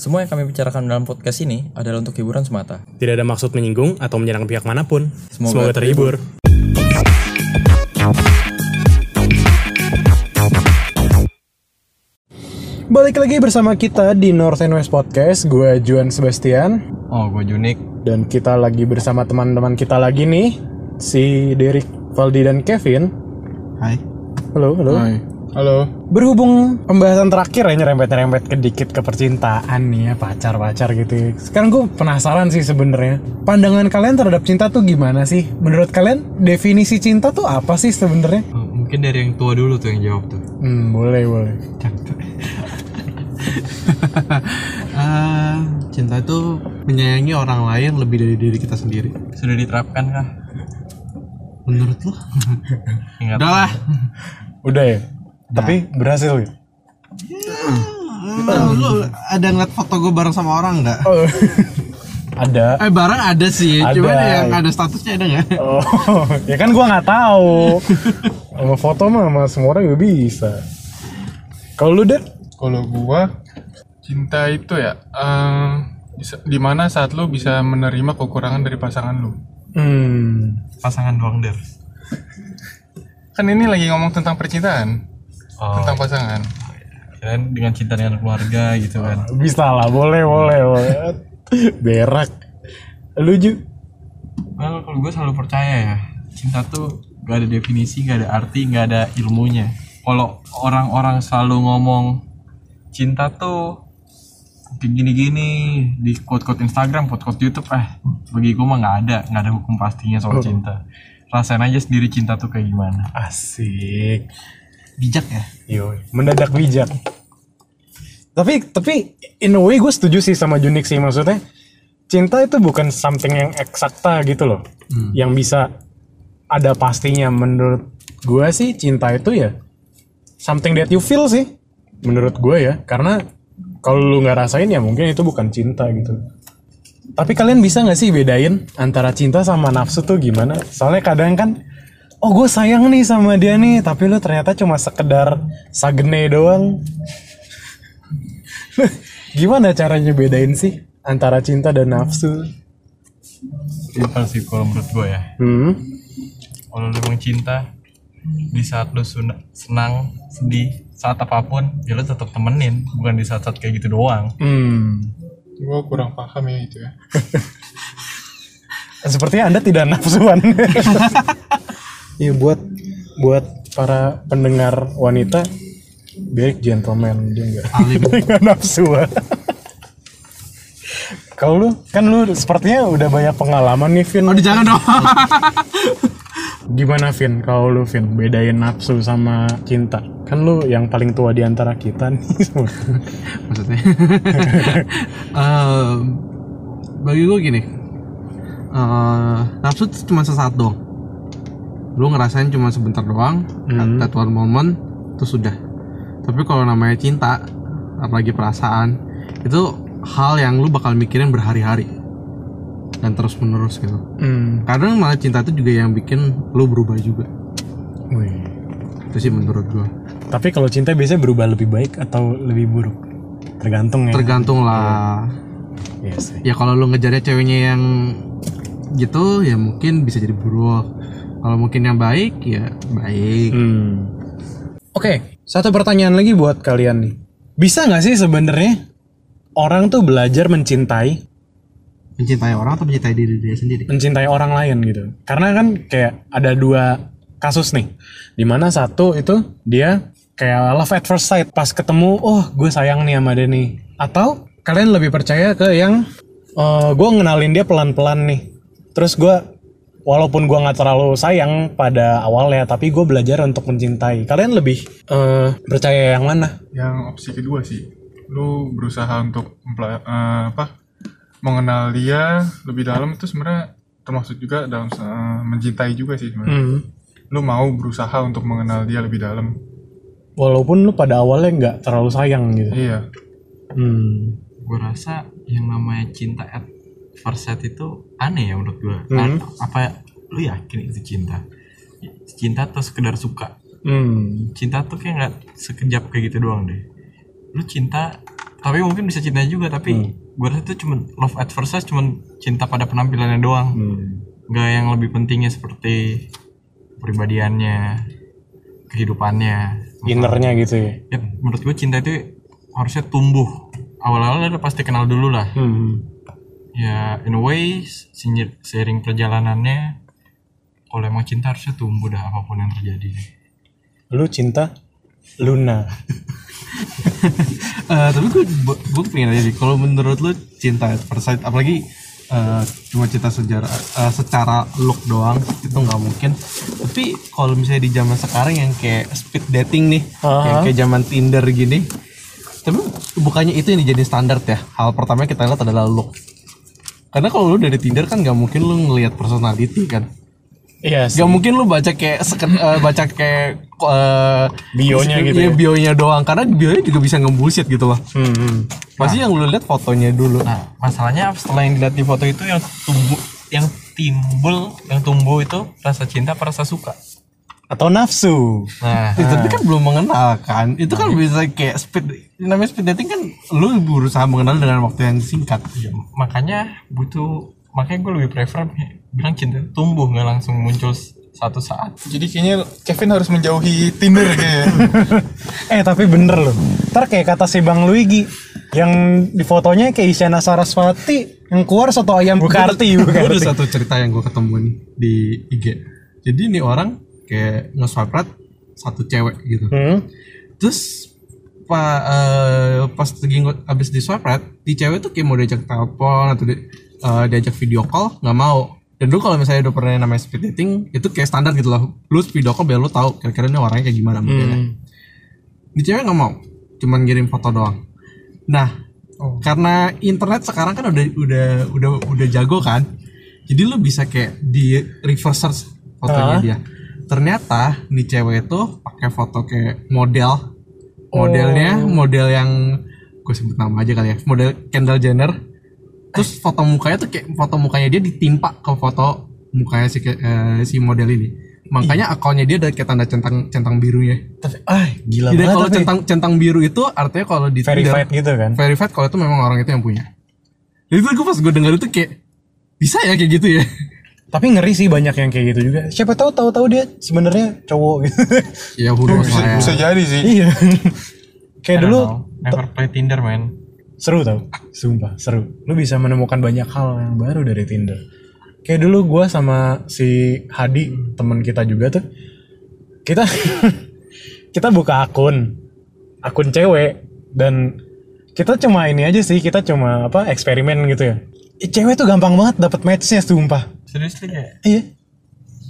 Semua yang kami bicarakan dalam podcast ini adalah untuk hiburan semata. Tidak ada maksud menyinggung atau menyerang pihak mana pun. Semoga Semoga, terhibur. Balik lagi bersama kita di North and West Podcast. Gue Juan Sebastian Oh, gue Junik. dan kita lagi bersama teman-teman kita lagi nih, si Derek, Valdi dan Kevin. Hai. Halo, halo. Halo. Berhubung pembahasan terakhir ya nyerempet-nyerempet ke dikit ke percintaan nih ya pacar-pacar gitu. ya. Sekarang gue penasaran sih sebenarnya. Pandangan kalian terhadap cinta tuh gimana sih? Menurut kalian definisi cinta tuh apa sih sebenarnya? Oh, mungkin dari yang tua dulu tuh yang jawab tuh. Hmm, boleh boleh. Eh, cinta itu menyayangi orang lain lebih dari diri kita sendiri. Sudah diterapkan kah? Menurut lo? Udah lah. Udah ya. Tapi berhasil ya. Lu ada ngeliat foto gue bareng sama orang nggak? Oh. ada. Eh bareng ada sih, Ada. cuman yang ada statusnya ada nggak? Oh, ya kan gua nggak tahu. Sama foto mah sama semua orang juga bisa. Kalau lu deh? Kalau gua cinta itu ya eh, bisa- di mana saat lu bisa menerima kekurangan dari pasangan lu. Hmm. Pasangan doang der. Kan ini lagi ngomong tentang percintaan, Oh, tentang pasangan. kirain dengan cinta dengan keluarga gitu kan. Bisa lah, boleh, boleh, boleh. Berak. Lu Ju? Well, kalau gue selalu percaya ya, cinta tuh gak ada definisi, gak ada arti, gak ada ilmunya. Kalau orang-orang selalu ngomong cinta tuh kayak gini-gini di quote-quote Instagram, quote-quote YouTube, eh bagi gue mah nggak ada, nggak ada hukum pastinya soal cinta. Rasain aja sendiri cinta tuh kayak gimana. Asik. Bijak ya? Yo, mendadak bijak. Tapi tapi in a way gue setuju sih sama Junik sih maksudnya. Cinta itu bukan something yang eksakta gitu loh. Yang bisa ada pastinya menurut gue sih cinta itu ya something that you feel sih menurut gue ya karena kalau lu nggak rasain ya mungkin itu bukan cinta gitu. Tapi kalian bisa nggak sih bedain antara cinta sama nafsu tuh gimana? Soalnya kadang kan, oh gue sayang nih sama dia nih, tapi lu ternyata cuma sekedar sagene doang. gimana caranya bedain sih antara cinta dan nafsu? Simpel sih kalau menurut gue ya. Hmm, Kalau lu emang cinta, di saat lu senang, sedih, saat apa pun, ya lu tetap temenin, bukan di saat-saat kayak gitu doang. hmm. Gua kurang paham ya itu ya. Sepertinya anda tidak nafsuan. Iya buat buat para pendengar wanita, Derek gentleman dia enggak. Alim. Nggak nafsuan. Kalau lu kan lu sepertinya udah banyak pengalaman nih Vin. Aduh jangan dong. Gimana Vin kalau lu Vin bedain nafsu sama cinta? Kan lu yang paling tua di antara kita nih. Maksudnya. Em, bagi gue gini. eh, nafsu cuma sesaat doang. Lu ngerasain cuma sebentar doang, Hmm. that one moment, terus sudah. Tapi kalau namanya cinta, apalagi perasaan, itu hal yang lu bakal mikirin berhari-hari dan terus menerus gitu. hmm. Kadang malah cinta itu juga yang bikin lu berubah juga. Wih. Itu sih menurut gua. Tapi kalau cinta biasanya berubah lebih baik atau lebih buruk? Tergantung ya. Tergantung lah. Iya sih. Ya kalau lu ngejarnya ceweknya yang gitu, ya mungkin bisa jadi buruk. Kalau mungkin yang baik, ya baik. Hmm. Oke, satu pertanyaan lagi buat kalian nih. Bisa nggak sih sebenarnya orang tuh belajar mencintai, Mencintai orang atau mencintai diri dia sendiri? mencintai orang lain gitu? Karena kan kayak ada dua kasus nih, di mana satu itu dia kayak love at first sight pas ketemu, oh gue sayang nih sama dia nih. Atau kalian lebih percaya ke yang eh gue ngenalin dia pelan-pelan nih, terus gue walaupun gue nggak terlalu sayang pada awalnya, tapi gue belajar untuk mencintai. Kalian lebih eh, percaya yang mana? Yang opsi kedua sih, lu berusaha untuk eh, apa? mengenal dia lebih dalam itu sebenarnya termasuk juga dalam eh, mencintai juga sih sebenarnya. Hmm. Lu mau berusaha untuk mengenal dia lebih dalam. Walaupun lu pada awalnya nggak terlalu sayang gitu. Iya. Hmm. gue rasa yang namanya cinta at first sight itu aneh ya menurut gue Hmm. apa lu yakin itu cinta? Cinta tuh sekedar suka? Hmm. cinta tuh kayak nggak sekejap kayak gitu doang deh. Lu cinta tapi mungkin bisa cinta juga tapi gue rasa itu cuma love at first sight cuma cinta pada penampilannya doang. Nggak yang lebih pentingnya seperti pribadiannya kehidupannya. Innernya gitu ya? Ya menurut gue cinta itu harusnya tumbuh. Awal-awal udah pasti kenal dulu lah. Hmm. Ya in a way seiring perjalanannya kalau emang cinta harusnya tumbuh dah apa pun yang terjadi. Lu cinta? Luna. Eh, tapi gue gue pengen aja sih kalau menurut lu cinta at first sight apalagi eh, cuma cinta sejarah eh, secara look doang itu nggak mungkin. Tapi kalau misalnya di zaman sekarang yang kayak speed dating nih Aha. yang kayak zaman Tinder gini tapi bukannya itu yang dijadiin standar ya? Hal pertama yang kita lihat adalah look karena kalau lu dari Tinder kan nggak mungkin lu ngelihat personality kan iya sih Gak mungkin lu baca kayak seken, eh, baca kayak eh, Bionya gitu iya, ya? bionya doang karena bionya juga bisa ngebullshit gitu loh. Hmm, hmm. Pasti yang lu lihat fotonya dulu. nah masalahnya setelah yang dilihat di foto itu yang tumbuh yang timbul yang tumbuh itu rasa cinta apa rasa suka atau nafsu nah tapi kan belum mengenal kan. Itu kan bisa kayak speed namanya speed dating kan lu berusaha mengenal dengan waktu yang singkat. makanya butuh makanya gue lebih prefer bilang cinta itu tumbuh nggak langsung muncul satu saat Jadi kayaknya Kevin harus menjauhi Tinder kayaknya. eh tapi bener loh ntar kayak kata si Bang Luigi yang di fotonya kayak Isyana Saraswati yang keluar soto ayam Bukarti Gue ada satu cerita yang gue ketemu nih di IG. Jadi ini orang kayak nge-swipe right satu cewek gitu. hmm? terus pa, eh, pas lagi nge- abis di swipe right di cewek tuh kayak mau diajak telepon atau di, eh, diajak video call nggak mau dan lu kalau misalnya udah pernah namanya speed dating itu kayak standar gitu loh lu video call biar lu tahu kira-kira ini orangnya kayak gimana modelnya Hmm. di cewek nggak mau cuman ngirim foto doang nah karena internet sekarang kan udah udah udah udah jago kan jadi lu bisa kayak di reverse search fotonya Ah. dia ternyata di cewek itu pakai foto kayak model. Modelnya model yang gue sebut nama aja kali ya model Kendall Jenner. Terus foto mukanya tuh kayak foto mukanya dia ditimpa ke foto mukanya si eh, si model ini. Makanya akunnya dia ada kayak tanda centang centang birunya tapi ah gila jadi banget kalau centang centang biru itu artinya kalau di verified Tinder, gitu kan? verified kalau itu memang orang itu yang punya. Jadi gue pas gue dengar itu kayak bisa ya kayak gitu ya tapi ngeri sih banyak yang kayak gitu juga. Siapa tahu tahu-tahu dia sebenarnya cowok gitu. Ya bisa, saya bisa jadi sih. iya. Kayak dulu know. never play Tinder man. Seru tau. Sumpah seru. Lu bisa menemukan banyak hal yang baru dari Tinder. Kayak dulu gua sama si Hadi teman kita juga tuh kita kita buka akun akun cewek dan kita cuma ini aja sih kita cuma apa eksperimen gitu ya cewek tuh gampang banget dapat matchnya sumpah. Seriously kayak iya.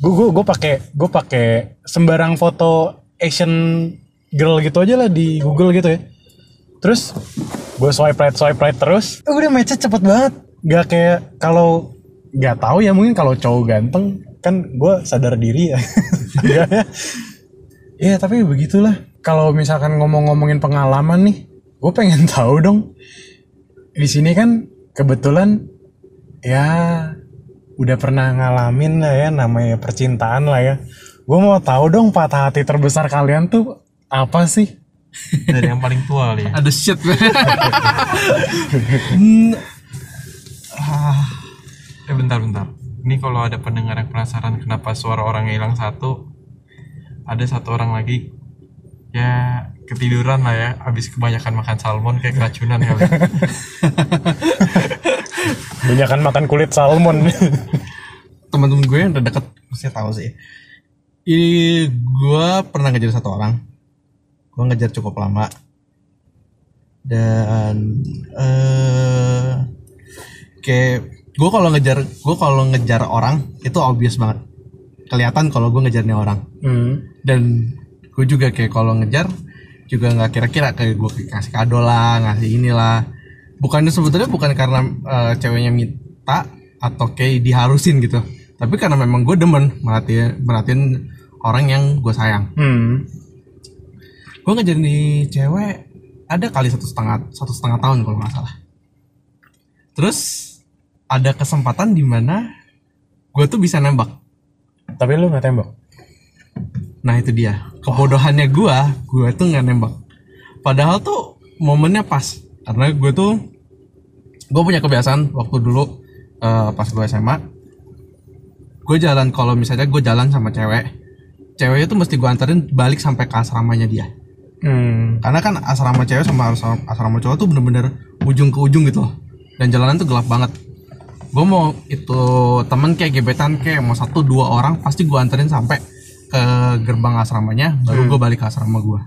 Gue gue gue pakai gue pakai sembarang foto Asian girl gitu aja lah di Google gitu ya. Terus gue swipe right swipe right terus. Udah matchnya cepet banget. Nggak kayak kalau nggak tahu ya mungkin kalau cowok ganteng kan gue sadar diri ya. Ya Iya tapi begitulah. Kalau misalkan ngomong-ngomongin pengalaman nih gue pengen tahu dong. Di sini kan kebetulan ya udah pernah ngalamin lah ya namanya percintaan lah ya. Gue mau tahu dong patah hati terbesar kalian tuh apa sih? Dari yang paling tua kali ya. Ada shit. Hmm, eh bentar bentar. Ini kalau ada pendengar yang penasaran kenapa suara orangnya hilang satu ada satu orang lagi. Ya ketiduran lah ya. Habis kebanyakan makan salmon kayak keracunan kali. Banyakan makan kulit salmon. Teman-teman gue yang udah deket pasti tahu sih. Ini gue pernah ngejar satu orang. Gue ngejar cukup lama. Dan eh kayak gue kalau ngejar gue kalau ngejar orang itu obvious banget. Kelihatan kalau gue ngejarnya orang. Hmm. dan gue juga kayak kalau ngejar juga nggak kira-kira kayak gue kasih kado lah ngasih inilah bukannya sebetulnya bukan karena eh, ceweknya minta atau kayak diharusin gitu. Tapi karena memang gue demen merhatiin merhatiin orang yang gue sayang. Hmm. gue ngejar nih cewek ada kali satu setengah satu setengah tahun kalau nggak salah. Terus ada kesempatan di mana gue tuh bisa nembak. Tapi lu nggak tembak? Nah itu dia kebodohannya gua, gua tuh nggak nembak. Padahal tuh momennya pas. karena gue tuh gue punya kebiasaan waktu dulu eh, pas gue SMA gue jalan kalau misalnya gue jalan sama cewek ceweknya tuh mesti gue anterin balik sampai ke asramanya dia Hmm. karena kan asrama cewek sama asrama, asrama cowok tuh bener-bener ujung ke ujung gitu loh dan jalanan tuh gelap banget gue mau itu temen kayak gebetan kayak mau satu dua orang pasti gue anterin sampai ke gerbang asramanya baru gue balik ke asrama gue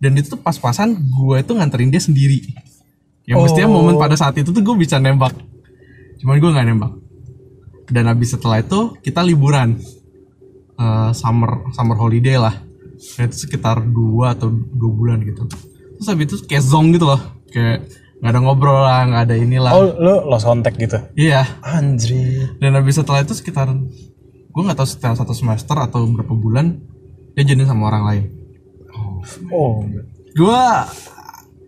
dan itu tuh pas-pasan gue itu nganterin dia sendiri. Yang mestinya momen pada saat itu tuh gue bisa nembak. Cuman gue nggak nembak. Dan habis setelah itu kita liburan. Eh, summer summer holiday lah. Dan itu sekitar dua atau dua bulan gitu. Terus habis itu kayak zong gitu loh. Kayak nggak ada ngobrol lah nggak ada inilah. Oh, lu lost contact gitu. iya. Anjir. dan habis setelah itu sekitar gue nggak tahu setelah satu semester atau berapa bulan dia jadi sama orang lain Oh. gue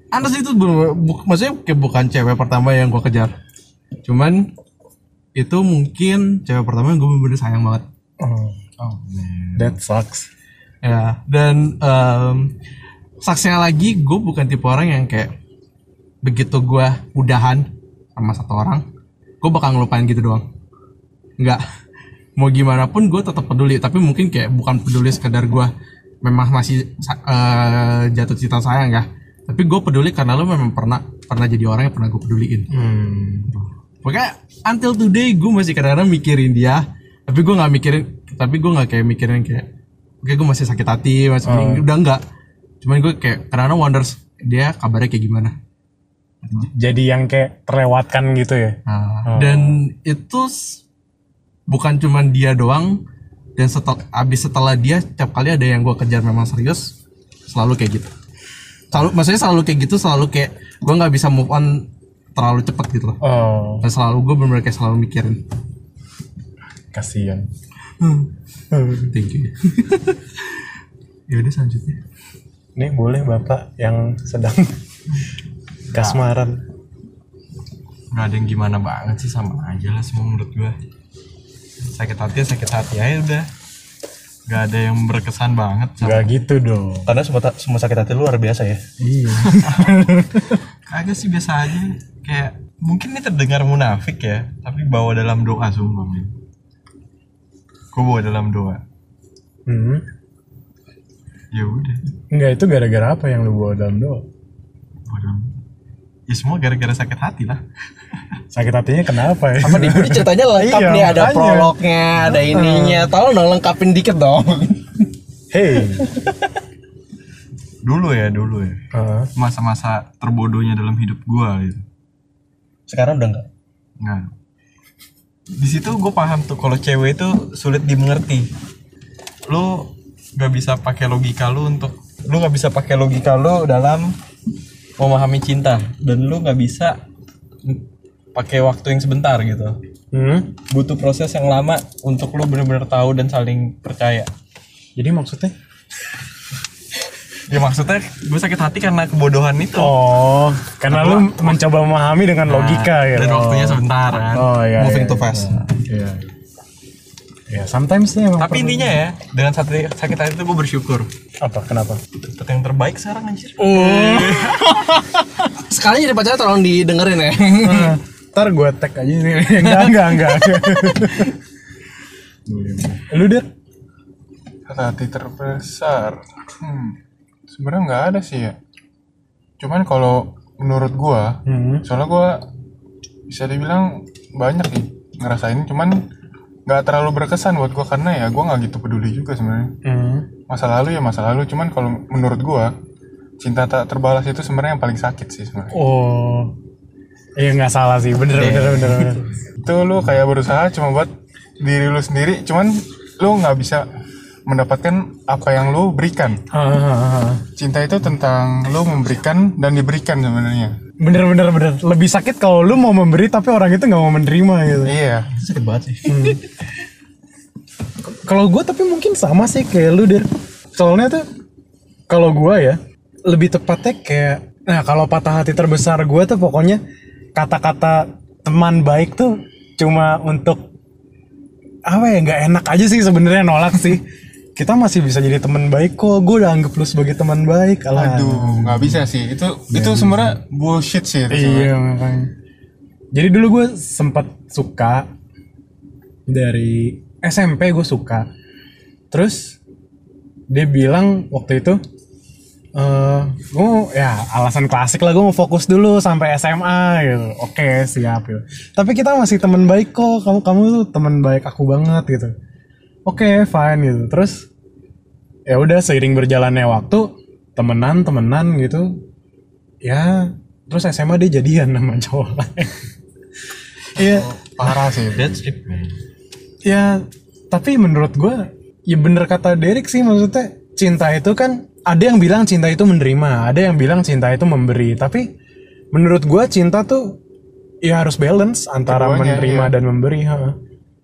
Anas itu bener- bu- maksudnya kayak bukan cewek pertama yang gue kejar cuman itu mungkin cewek pertama yang gue bener-bener sayang banget Oh. That sucks. ya dan em, saksinya lagi gue bukan tipe orang yang kayak begitu gue udahan sama satu orang gue bakal ngelupain gitu doang nggak mau gimana pun gue tetap peduli tapi mungkin kayak bukan peduli sekedar gue memang masih eh, jatuh cinta sayang ya tapi gue peduli karena lo memang pernah pernah jadi orang yang pernah gue peduliin Hmm. Pokoknya until today gue masih kadang-kadang mikirin dia, tapi gue nggak mikirin, tapi gue nggak kayak mikirin kayak, oke gue masih sakit hati, masih bingung." udah enggak. Cuman gue kayak kadang-kadang wonders dia kabarnya kayak gimana. Jadi yang kayak terlewatkan gitu ya. Nah, Dan itu bukan cuman dia doang, dan setel, abis setelah dia, setiap kali ada yang gue kejar memang serius, selalu kayak gitu. Selalu, maksudnya selalu kayak gitu, selalu kayak gue nggak bisa move on terlalu cepat gitu loh. Oh, Dan selalu gue bener kayak selalu mikirin. kasihan. Thank you. ya udah selanjutnya. Nih boleh Bapak yang sedang kasmaran. nggak ada yang gimana banget sih sama aja lah semua menurut gua sakit hati ya sakit hati aja udah nggak ada yang berkesan banget sama Gak gitu dong. Karena semua semua sakit hati luar biasa ya. Iya. kagak sih biasa aja kayak mungkin ini terdengar munafik ya tapi bawa dalam doa sumpah men gua bawa dalam doa Hmm. ya udah Enggak itu gara-gara apa yang lu bawa dalam doa? bawa dalam ya semua gara-gara sakit hati lah Sakit hatinya kenapa ya? Apa nih? Ini ceritanya lengkap Iya, nih, ada makanya. prolognya, ada ininya. Tolong dong lengkapin dikit dong. Hey. dulu ya dulu ya Ah. masa-masa terbodohnya dalam hidup gua gitu Sekarang udah enggak. Nah, di situ gue paham tuh kalau cewek itu sulit dimengerti. Lu nggak bisa pakai logika lu untuk lu nggak bisa pakai logika lu dalam memahami cinta dan lu nggak bisa pakai waktu yang sebentar gitu. Hmm. Butuh proses yang lama untuk lu bener-bener tahu dan saling percaya. Jadi maksudnya? Ya maksudnya gue sakit hati karena kebodohan itu. Oh, karena lu mencoba memahami dengan logika ya. Dan waktunya sebentar kan. Oh iya. Moving iya, too fast. Iya. Ya, sometimes emang Tapi intinya ya, dengan sakit, sakit hati itu gue bersyukur. Apa? Kenapa? Dapet yang terbaik sekarang anjir. Sekali jadi pacarnya tolong didengerin ya. Ah, Ntar gue tag aja nih. enggak, enggak, enggak. Lu deh? hati terbesar hmm. sebenarnya nggak ada sih ya cuman kalau menurut gua Hmm. soalnya gua bisa dibilang banyak nih ngerasain cuman nggak terlalu berkesan buat gua karena ya gua nggak gitu peduli juga sebenarnya Hmm. Masa lalu ya masa lalu cuman kalau menurut gua cinta tak terbalas itu sebenarnya yang paling sakit sih sebenarnya Oh. Iya nggak salah sih, bener bener bener. bener. itu lu kayak berusaha cuma buat diri lu sendiri cuman lu nggak bisa mendapatkan apa yang lu berikan cinta itu tentang lu memberikan dan diberikan sebenarnya Bener bener bener. Lebih sakit kalau lu mau memberi tapi orang itu nggak mau menerima gitu. iya Itu sakit banget sih. Kalau gue tapi mungkin sama sih kayak lu der. Soalnya tuh kalau gue ya lebih tepatnya kayak nah kalau patah hati terbesar gue tuh pokoknya kata-kata teman baik tuh cuma untuk apa ya nggak enak aja sih sebenarnya nolak sih. kita masih bisa jadi teman baik kok gue udah anggap lu sebagai teman baik alah Aduh, nggak bisa sih. Itu itu sebenarnya bullshit sih. itu iya makanya jadi dulu gue sempat suka dari SMP gue suka. Terus dia bilang waktu itu eh gue ya alasan klasik lah gue mau fokus dulu sampai SMA gitu. Oke siap gitu. Tapi kita masih teman baik kok. Kamu kamu tuh teman baik aku banget gitu. Oke fine gitu. Terus ya udah seiring berjalannya waktu temenan temenan gitu. Ya terus SMA dia jadian sama cowok lain. Iya, Parah sih. That's it man. Ya tapi menurut gua ya bener kata Derek sih maksudnya cinta itu kan ada yang bilang cinta itu menerima, ada yang bilang cinta itu memberi. Tapi menurut gua cinta tuh ya harus balance antara Keduanya, menerima iya. dan memberi. Ha.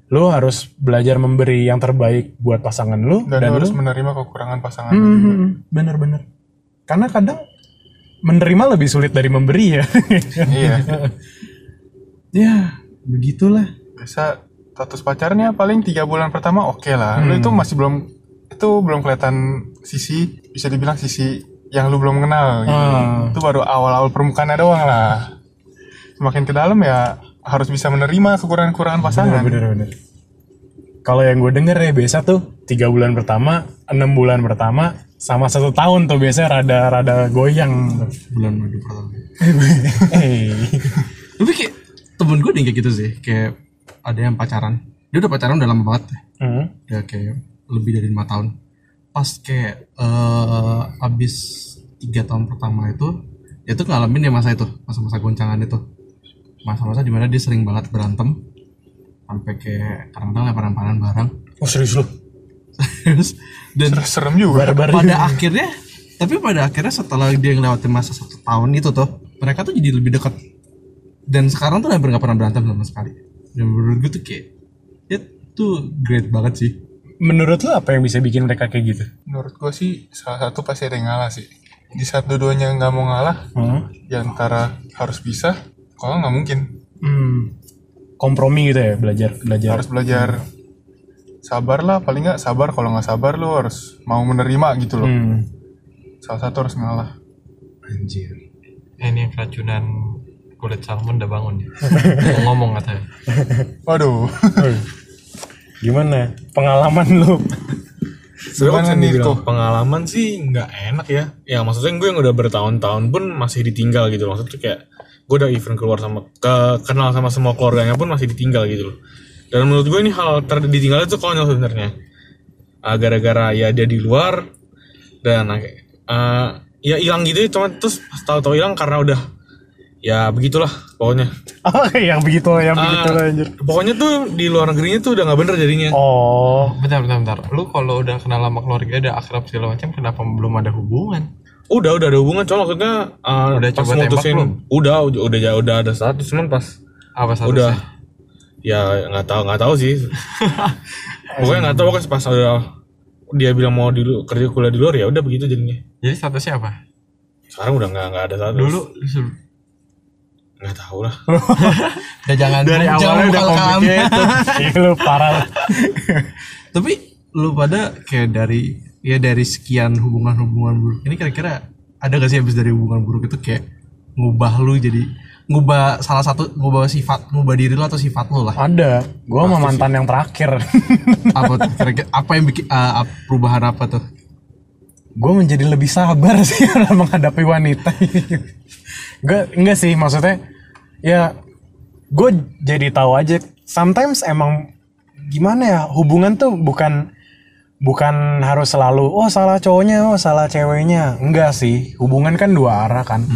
Lu harus belajar memberi yang terbaik buat pasangan lu Dan, dan, harus lu menerima kekurangan pasangan. Hmm, hmm, hmm. bener-bener. Karena kadang menerima lebih sulit dari memberi ya. Iya. ya begitulah. Biasa status pacarnya paling tiga bulan pertama oke lah. Lu itu masih belum itu belum kelihatan sisi bisa dibilang sisi yang lu belum kenal. Gitu. Ah. Itu baru awal-awal permukaannya doang lah. Semakin ke dalam ya harus bisa menerima kekurangan-kekurangan pasangan. Bener-bener. Kalau yang gue denger ya biasa tuh tiga bulan pertama, enam bulan pertama, sama satu tahun tuh biasanya rada-rada goyang. bulan madu pertama Hey. tapi kayak temen gue nih kayak gitu sih kayak ada yang pacaran dia udah pacaran udah lama banget Hmm. ya kayak lebih dari lima tahun pas kayak eh abis tiga tahun pertama itu dia tuh ngalamin ya masa itu masa-masa goncangan itu masa-masa di mana dia sering banget berantem sampai kayak kadang-kadang lemparan-lemparan barang Oh serius lu? Terus dan Serem juga. Barbar pada juga. akhirnya tapi pada akhirnya setelah dia ngelewatin masa satu tahun itu tuh mereka tuh jadi lebih dekat dan sekarang tuh hampir nggak pernah berantem sama sekali dan menurut gue tuh kayak ya tuh great banget sih Menurut lu apa yang bisa bikin mereka kayak gitu? Menurut gue sih salah satu pasti ada yang ngalah sih. Di saat dua-duanya nggak mau ngalah, Hmm. ya antara harus bisa, kalau nggak mungkin. Hmm. Kompromi gitu ya belajar belajar. Harus belajar sabar lah, paling nggak sabar. Kalau nggak sabar lu harus mau menerima gitu loh. Hmm. Salah satu harus ngalah. anjir ini yang keracunan kulit salmon udah bangun ya. Mau ngomong katanya. Waduh. Gimana pengalaman lu? Sebenarnya nih, nih Ko? pengalaman sih nggak enak ya. Ya maksudnya gue yang udah bertahun-tahun pun masih ditinggal gitu. Maksudnya kayak gue udah event keluar sama ke, kenal sama semua keluarganya pun masih ditinggal gitu loh. Dan menurut gue ini hal ter ditinggal itu konyol sebenarnya. Ah, gara-gara ya dia di luar dan ah, ya hilang gitu ya, cuma terus pas tahu-tahu hilang karena udah ya begitulah pokoknya. Oh yang begitu yang Ah, begitu anjir. pokoknya tuh di luar negerinya tuh udah nggak bener jadinya. Oh. Bentar, bentar, bentar. Lu kalau udah kenal sama keluarga, udah akrab segala macam, kenapa belum ada hubungan? Udah, udah ada hubungan, cuma maksudnya uh, Udah pas coba tembak mutusin, belum? udah, udah, udah, udah ada status, cuman pas Apa statusnya? udah, ya nggak tahu, nggak tahu sih. Pokoknya nggak tahu kan pas udah dia bilang mau di kerja kuliah di luar ya udah begitu jadinya. Jadi statusnya apa? Sekarang udah nggak nggak ada status. Dulu nggak tahu lah. Udah jangan dari awalnya udah complicated. Iya lu parah. tapi lu pada kayak dari ya dari sekian hubungan-hubungan buruk ini kira-kira ada gak sih habis dari hubungan buruk itu kayak ngubah lu jadi ngubah salah satu ngubah sifat ngubah diri lu atau sifat lu lah Ada. Gua sama mantan yang terakhir. apa kira-kira apa yang bikin ap- perubahan apa tuh gue menjadi lebih sabar sih dalam menghadapi wanita. Gak, enggak sih maksudnya ya gue jadi tahu aja sometimes emang gimana ya hubungan tuh bukan bukan harus selalu oh salah cowoknya oh salah ceweknya. Enggak sih hubungan kan dua arah kan.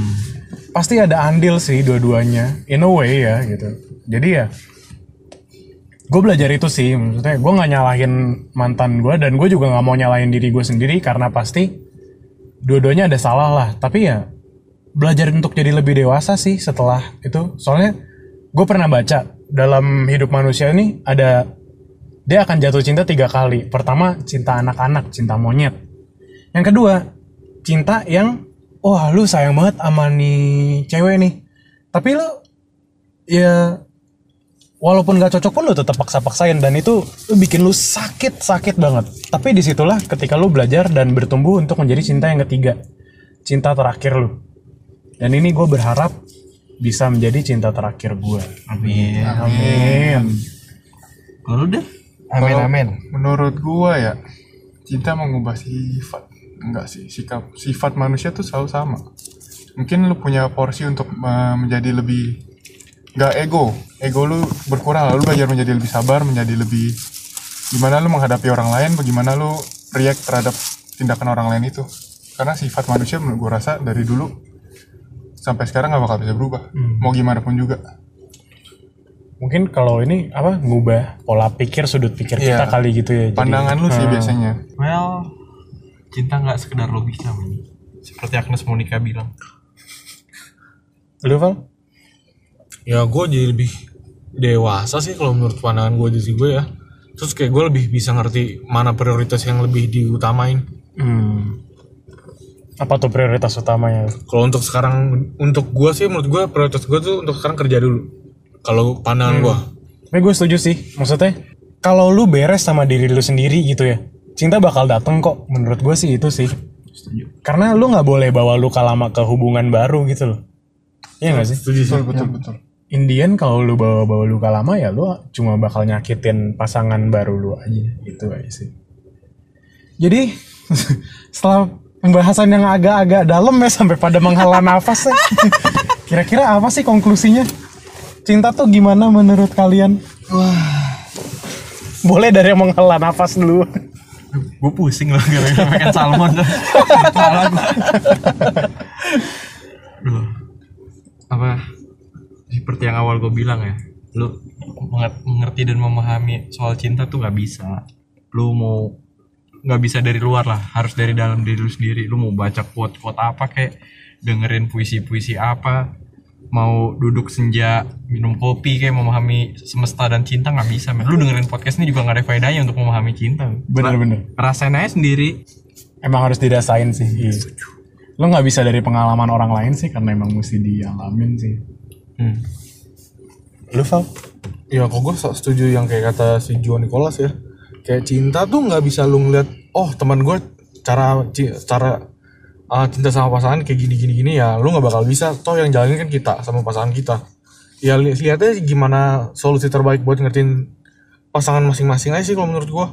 Pasti ada andil sih dua-duanya in a way ya gitu. Jadi ya gue belajar itu sih maksudnya gue nggak nyalahin mantan gue dan gue juga nggak mau nyalahin diri gue sendiri karena pasti dua-duanya ada salah lah. Tapi ya belajar untuk jadi lebih dewasa sih setelah itu. Soalnya gue pernah baca dalam hidup manusia ini ada dia akan jatuh cinta tiga kali. Pertama cinta anak-anak cinta monyet. Yang kedua cinta yang wah lu sayang banget sama nih cewek nih. Tapi lu ya walaupun gak cocok pun lu tetap paksa-paksain. Dan itu lu bikin lu sakit sakit banget. Tapi di situlah ketika lu belajar dan bertumbuh untuk menjadi cinta yang ketiga. Cinta terakhir lu dan ini gue berharap bisa menjadi cinta terakhir gue Amin. amin Kalau deh? Amin amin. Menurut gua ya, cinta mengubah sifat. Enggak sih, sikap sifat manusia tuh selalu sama. Mungkin lu punya porsi untuk uh, menjadi lebih nggak ego. Ego lu berkurang, lu belajar menjadi lebih sabar, menjadi lebih gimana lu menghadapi orang lain, bagaimana lu react terhadap tindakan orang lain itu. Karena sifat manusia menurut gua rasa dari dulu sampai sekarang nggak bakal bisa berubah. Mau gimana pun juga. mungkin kalau ini apa ngubah pola pikir sudut pikir Iya. kita kali gitu ya Jadi- Pandangan lu sih Hmm. biasanya. Well, cinta nggak sekedar logika, men. Seperti Agnes Monica bilang. lu Val? ya gue jadi lebih dewasa sih kalau menurut pandangan gue dari gue ya terus kayak gue lebih bisa ngerti mana prioritas yang lebih diutamain Hmm. Apa tuh prioritas utamanya? kalau untuk sekarang untuk gue sih menurut gue prioritas gue tuh untuk sekarang kerja dulu kalau pandangan gue Tapi gue setuju sih. Maksudnya kalau lu beres sama diri lu sendiri gitu ya, cinta bakal dateng kok. Menurut gue sih itu sih. Karena lu nggak boleh bawa luka lama ke hubungan baru gitu loh. Iya gak sih? Betul betul betul. Indian kalau lu bawa-bawa luka lama ya lu cuma bakal nyakitin pasangan baru lu aja. Itu aja sih. Jadi setelah pembahasan yang agak-agak dalam ya sampai pada menghela nafas ya. Kira-kira apa sih konklusinya? Cinta tuh gimana menurut kalian? Boleh dari yang menghela nafas dulu. Gue pusing lah gara-gara makan salmon. Duh. Apa? Seperti yang awal gue bilang ya. Lu menger- mengerti dan memahami soal cinta tuh nggak bisa. Lu mau nggak bisa dari luar lah, harus dari dalam diri lu sendiri. Lu mau baca quote-quote apa kayak dengerin puisi-puisi apa, mau duduk senja minum kopi kayak memahami semesta dan cinta nggak bisa men. Lu dengerin podcast ini juga nggak ada faedahnya untuk memahami cinta. Bener-bener. Rasain aja sendiri. Emang harus dirasain sih. Iya. Lo nggak bisa dari pengalaman orang lain sih karena emang mesti dialamin sih. Hmm. Lu Val? Ya kok gue setuju yang kayak kata si Joe Nicholas ya. Kayak cinta tuh nggak bisa lu ngeliat, oh teman gue cara cara uh, cinta sama pasangan kayak gini gini gini ya, lu nggak bakal bisa. Toh yang jalanin kan kita sama pasangan kita. Ya li lihatnya gimana solusi terbaik buat ngertiin pasangan masing-masing aja sih kalau menurut gue.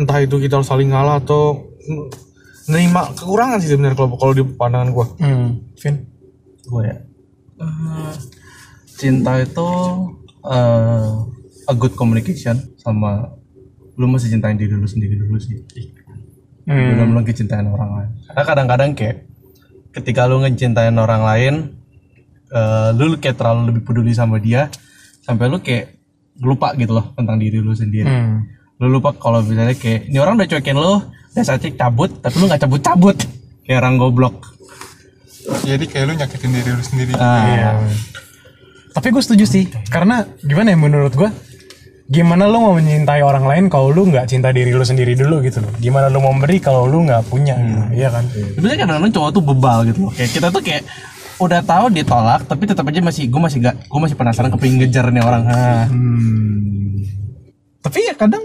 Entah itu kita harus saling ngalah atau nerima kekurangan sih sebenarnya kalau kalau di pandangan gue. Hmm. Vin? gue ya Eh, cinta itu eh, a good communication sama lu mesti cintain diri lu sendiri dulu sih Hmm. belum lagi cintain orang lain karena kadang-kadang kayak ketika lu ngecintain orang lain eh, lu kayak terlalu lebih peduli sama dia sampai lu kayak lupa gitu loh tentang diri lu sendiri Hmm. lu lupa kalau misalnya kayak ini orang udah cuekin lu udah saatnya cabut tapi lu nggak cabut-cabut kayak orang goblok Jadi kayak lu nyakitin diri lu sendiri. Iya. Tapi gue setuju sih, karena gimana ya menurut gue, gimana lu mau mencintai orang lain kalau lu nggak cinta diri lu sendiri dulu gitu loh. Gimana lu mau memberi kalau lu nggak punya, gitu. iya kan? Sebenarnya kadang-kadang cowok tuh bebal gitu loh. Kayak kita tuh kayak udah tahu ditolak tapi tetap aja masih gue masih gak gue masih penasaran kepingin ngejar nih orang. Ah. Hmm. Tapi ya kadang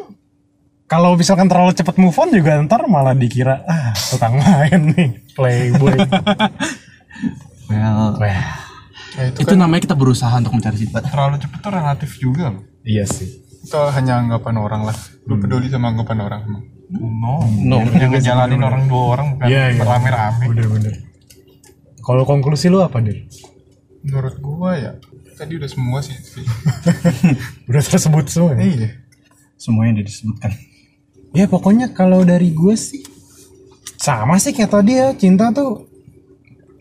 kalau misalkan terlalu cepat move on juga ntar malah dikira ah tukang main nih playboy. Well, Wah, Ya, itu, itu namanya kita berusaha untuk mencari cinta. terlalu cepet tuh relatif juga loh. iya sih. Itu hanya anggapan orang lah. Lu peduli sama anggapan orang emang. No, No. yang ngejalanin orang dua orang bukan Iya iya. berame-rame. Bener-bener. Kalau konklusi lu apa dir? Menurut gua ya, tadi udah semua sih. Udah tersebut semua. ya? iya. Semuanya udah disebutkan. Ya pokoknya kalau dari gue sih sama sih kayak tadi ya cinta tuh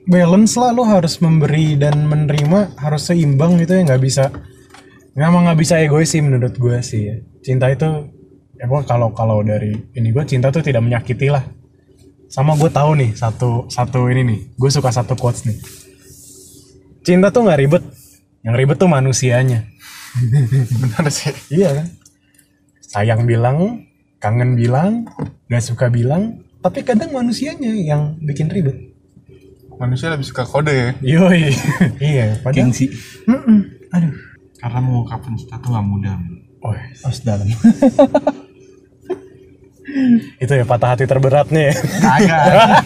balance lah lo harus memberi dan menerima harus seimbang gitu ya nggak bisa emang nggak bisa egois sih menurut gue sih ya. cinta itu ya kalau kalau dari ini gue cinta tuh tidak menyakiti lah sama gue tahu nih satu satu ini nih gue suka satu quotes nih cinta tuh nggak ribet yang ribet tuh manusianya Benar sih. Iya kan? Sayang bilang, kangen bilang, gak suka bilang, tapi kadang manusianya yang bikin ribet. Manusia lebih suka kode ya. Yoi. iya, padahal. Gengsi. Mm-mm. Aduh. Karena mengungkapkan cinta tuh nggak mudah. Oh, Harus dalam. itu ya patah hati terberatnya ya. kagak